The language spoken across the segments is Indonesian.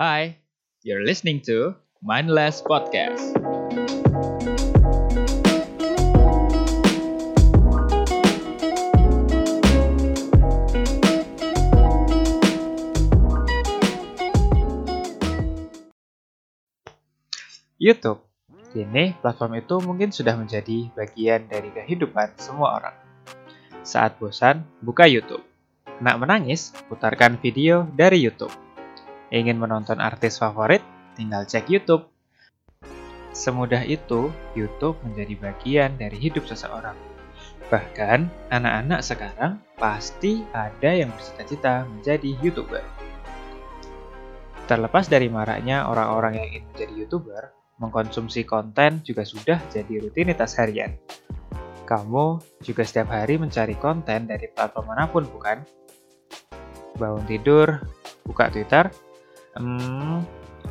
Hi, you're listening to Mindless Podcast. YouTube. Kini, platform itu mungkin sudah menjadi bagian dari kehidupan semua orang. Saat bosan, buka YouTube. Nak menangis, putarkan video dari YouTube. Ingin menonton artis favorit? Tinggal cek YouTube. Semudah itu, YouTube menjadi bagian dari hidup seseorang. Bahkan, anak-anak sekarang pasti ada yang bercita-cita menjadi YouTuber. Terlepas dari maraknya orang-orang yang ingin menjadi YouTuber, mengkonsumsi konten juga sudah jadi rutinitas harian. Kamu juga setiap hari mencari konten dari platform mana pun, bukan? Bangun tidur, buka Twitter, hmm,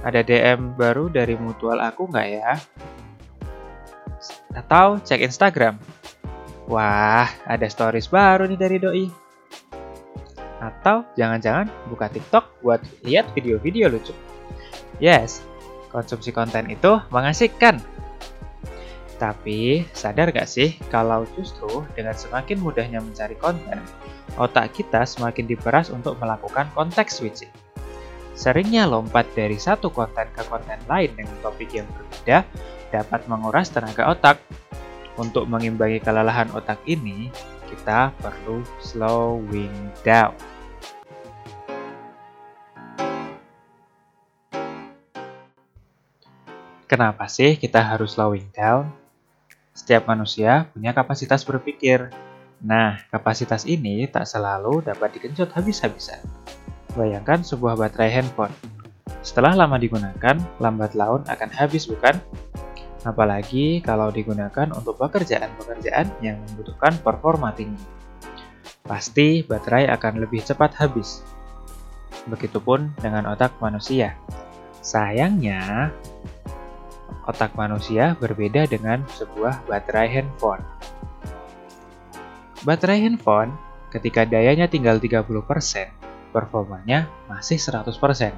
ada DM baru dari mutual aku nggak ya? Atau cek Instagram, wah ada stories baru nih dari Doi. Atau jangan-jangan buka TikTok buat lihat video-video lucu. Yes, konsumsi konten itu mengasihkan. Tapi, sadar gak sih kalau justru dengan semakin mudahnya mencari konten, otak kita semakin diperas untuk melakukan konteks switching. Seringnya lompat dari satu konten ke konten lain dengan topik yang berbeda dapat menguras tenaga otak. Untuk mengimbangi kelelahan otak ini, kita perlu slowing down. Kenapa sih kita harus slowing down? Setiap manusia punya kapasitas berpikir. Nah, kapasitas ini tak selalu dapat digenjot habis-habisan. Bayangkan sebuah baterai handphone. Setelah lama digunakan, lambat laun akan habis bukan? Apalagi kalau digunakan untuk pekerjaan-pekerjaan yang membutuhkan performa tinggi. Pasti baterai akan lebih cepat habis. Begitupun dengan otak manusia. Sayangnya, otak manusia berbeda dengan sebuah baterai handphone. Baterai handphone, ketika dayanya tinggal 30%, performanya masih 100%.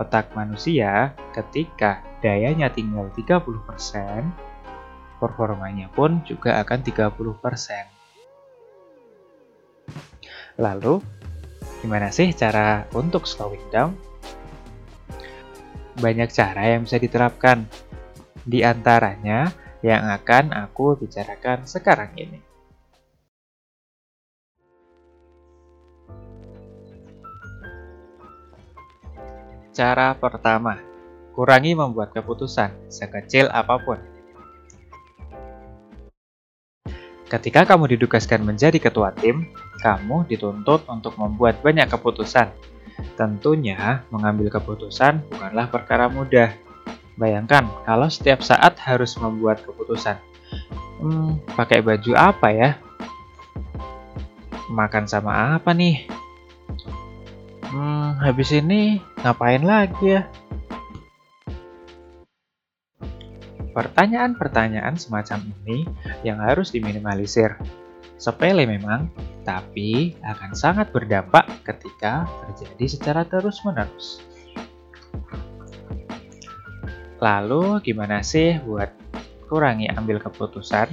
Otak manusia, ketika dayanya tinggal 30%, performanya pun juga akan 30%. Lalu, gimana sih cara untuk slowing down? Banyak cara yang bisa diterapkan, di antaranya yang akan aku bicarakan sekarang ini. Cara pertama, kurangi membuat keputusan sekecil apa pun. Ketika kamu ditugaskan menjadi ketua tim, kamu dituntut untuk membuat banyak keputusan. Tentunya, mengambil keputusan bukanlah perkara mudah, Bayangkan kalau setiap saat harus membuat keputusan. Hmm, pakai baju apa ya? Makan sama apa nih? Hmm, habis ini ngapain lagi ya? Pertanyaan-pertanyaan semacam ini yang harus diminimalisir. Sepele memang, tapi akan sangat berdampak ketika terjadi secara terus-menerus. Lalu gimana sih buat kurangi ambil keputusan?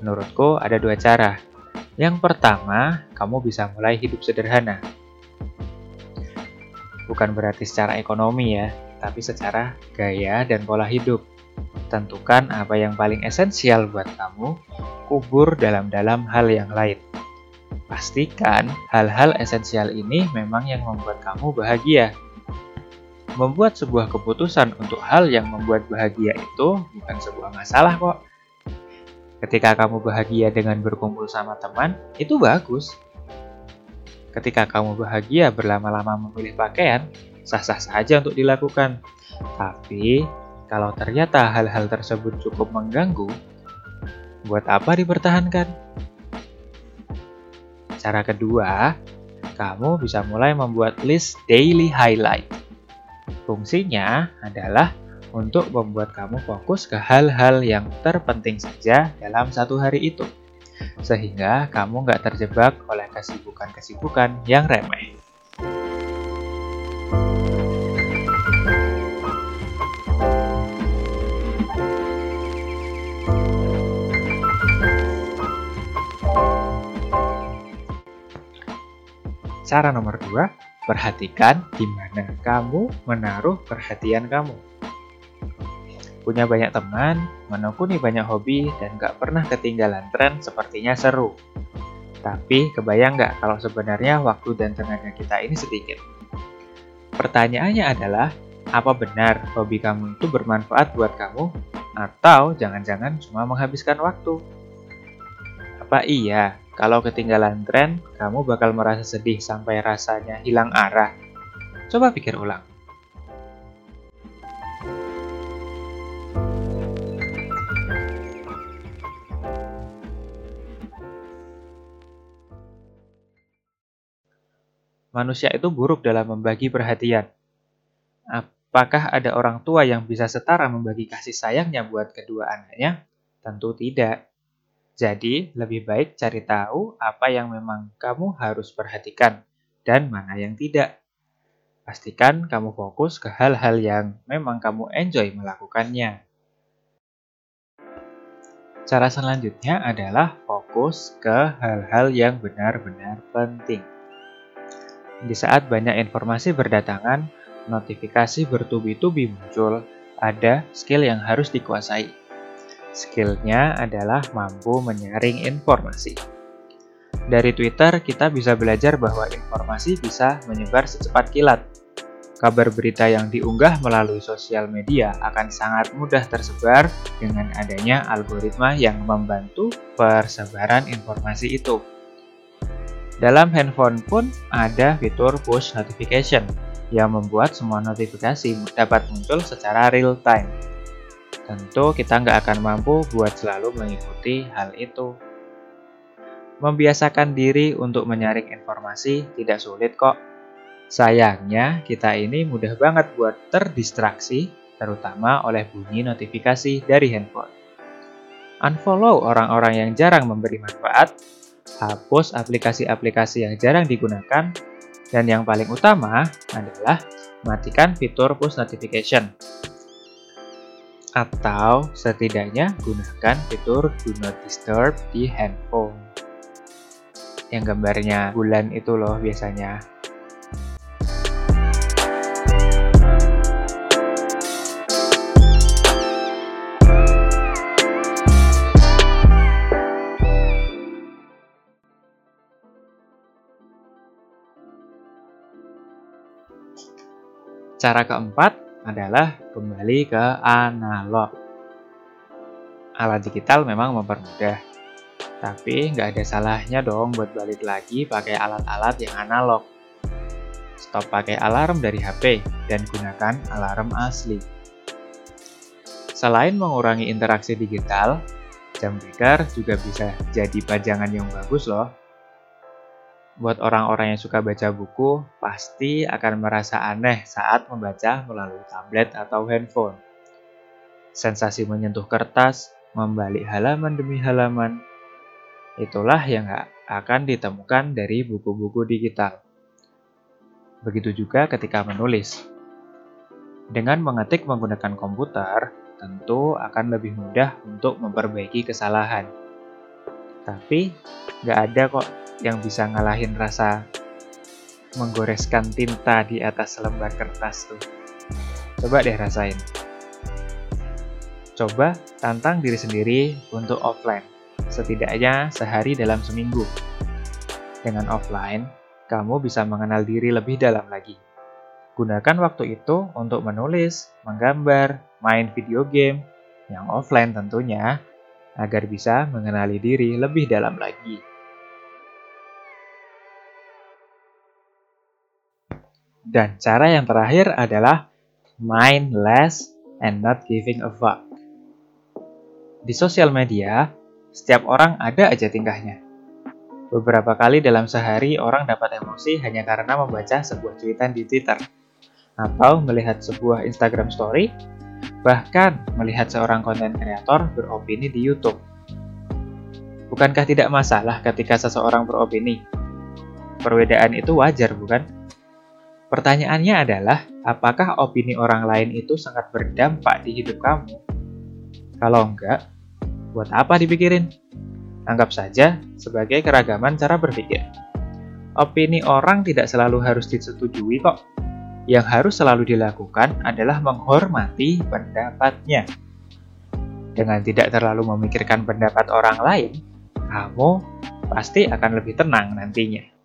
Menurutku ada dua cara. Yang pertama, kamu bisa mulai hidup sederhana. Bukan berarti secara ekonomi ya, tapi secara gaya dan pola hidup. Tentukan apa yang paling esensial buat kamu, kubur dalam-dalam hal yang lain. Pastikan hal-hal esensial ini memang yang membuat kamu bahagia, Membuat sebuah keputusan untuk hal yang membuat bahagia itu bukan sebuah masalah kok. Ketika kamu bahagia dengan berkumpul sama teman, itu bagus. Ketika kamu bahagia berlama-lama memilih pakaian, sah-sah saja untuk dilakukan. Tapi, kalau ternyata hal-hal tersebut cukup mengganggu, buat apa dipertahankan? Cara kedua, kamu bisa mulai membuat list daily highlight. Fungsinya adalah untuk membuat kamu fokus ke hal-hal yang terpenting saja dalam satu hari itu. Sehingga kamu nggak terjebak oleh kesibukan-kesibukan yang remeh. Cara nomor dua, perhatikan di mana kamu menaruh perhatian kamu. Punya banyak teman, menekuni banyak hobi, dan gak pernah ketinggalan tren sepertinya seru. Tapi kebayang nggak kalau sebenarnya waktu dan tenaga kita ini sedikit? Pertanyaannya adalah, apa benar hobi kamu itu bermanfaat buat kamu? Atau jangan-jangan cuma menghabiskan waktu? Apa iya kalau ketinggalan tren, kamu bakal merasa sedih sampai rasanya hilang arah. Coba pikir ulang. Manusia itu buruk dalam membagi perhatian. Apakah ada orang tua yang bisa setara membagi kasih sayangnya buat kedua anaknya? Tentu tidak. Jadi, lebih baik cari tahu apa yang memang kamu harus perhatikan dan mana yang tidak. Pastikan kamu fokus ke hal-hal yang memang kamu enjoy melakukannya. Cara selanjutnya adalah fokus ke hal-hal yang benar-benar penting. Di saat banyak informasi berdatangan, notifikasi bertubi-tubi muncul, ada skill yang harus dikuasai Skillnya adalah mampu menyaring informasi. Dari Twitter, kita bisa belajar bahwa informasi bisa menyebar secepat kilat. Kabar berita yang diunggah melalui sosial media akan sangat mudah tersebar dengan adanya algoritma yang membantu persebaran informasi itu. Dalam handphone pun ada fitur push notification yang membuat semua notifikasi dapat muncul secara real time. Tentu kita nggak akan mampu buat selalu mengikuti hal itu. Membiasakan diri untuk menyaring informasi tidak sulit kok. Sayangnya, kita ini mudah banget buat terdistraksi, terutama oleh bunyi notifikasi dari handphone. Unfollow orang-orang yang jarang memberi manfaat, hapus aplikasi-aplikasi yang jarang digunakan, dan yang paling utama adalah matikan fitur push notification atau setidaknya gunakan fitur Do Not Disturb di handphone. Yang gambarnya bulan itu loh biasanya. Cara keempat, adalah kembali ke analog. Alat digital memang mempermudah, tapi nggak ada salahnya dong buat balik lagi pakai alat-alat yang analog. Stop pakai alarm dari HP dan gunakan alarm asli. Selain mengurangi interaksi digital, jam beker juga bisa jadi pajangan yang bagus loh Buat orang-orang yang suka baca buku, pasti akan merasa aneh saat membaca melalui tablet atau handphone. Sensasi menyentuh kertas, membalik halaman demi halaman, itulah yang akan ditemukan dari buku-buku digital. Begitu juga ketika menulis. Dengan mengetik menggunakan komputer, tentu akan lebih mudah untuk memperbaiki kesalahan. Tapi, nggak ada kok yang bisa ngalahin rasa menggoreskan tinta di atas lembar kertas tuh. Coba deh rasain. Coba tantang diri sendiri untuk offline, setidaknya sehari dalam seminggu. Dengan offline, kamu bisa mengenal diri lebih dalam lagi. Gunakan waktu itu untuk menulis, menggambar, main video game, yang offline tentunya, agar bisa mengenali diri lebih dalam lagi. Dan cara yang terakhir adalah mind less and not giving a fuck. Di sosial media, setiap orang ada aja tingkahnya. Beberapa kali dalam sehari orang dapat emosi hanya karena membaca sebuah cuitan di Twitter atau melihat sebuah Instagram story, bahkan melihat seorang konten kreator beropini di YouTube. Bukankah tidak masalah ketika seseorang beropini? Perbedaan itu wajar, bukan? Pertanyaannya adalah, apakah opini orang lain itu sangat berdampak di hidup kamu? Kalau enggak, buat apa dipikirin? Anggap saja sebagai keragaman cara berpikir. Opini orang tidak selalu harus disetujui kok. Yang harus selalu dilakukan adalah menghormati pendapatnya. Dengan tidak terlalu memikirkan pendapat orang lain, kamu pasti akan lebih tenang nantinya.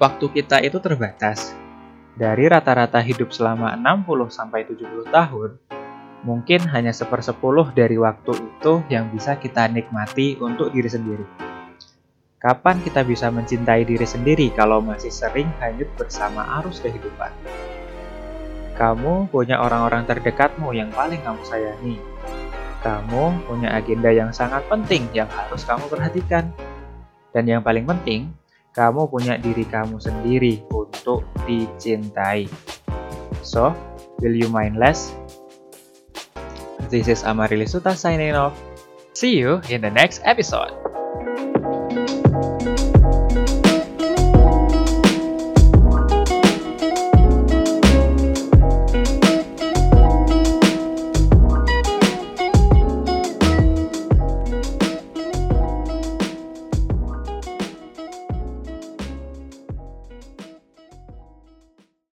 Waktu kita itu terbatas. Dari rata-rata hidup selama 60-70 tahun, mungkin hanya sepersepuluh dari waktu itu yang bisa kita nikmati untuk diri sendiri. Kapan kita bisa mencintai diri sendiri kalau masih sering hanyut bersama arus kehidupan? Kamu punya orang-orang terdekatmu yang paling kamu sayangi. Kamu punya agenda yang sangat penting yang harus kamu perhatikan. Dan yang paling penting, kamu punya diri kamu sendiri untuk dicintai. So, will you mind less? This is Amarili Suta signing off. See you in the next episode.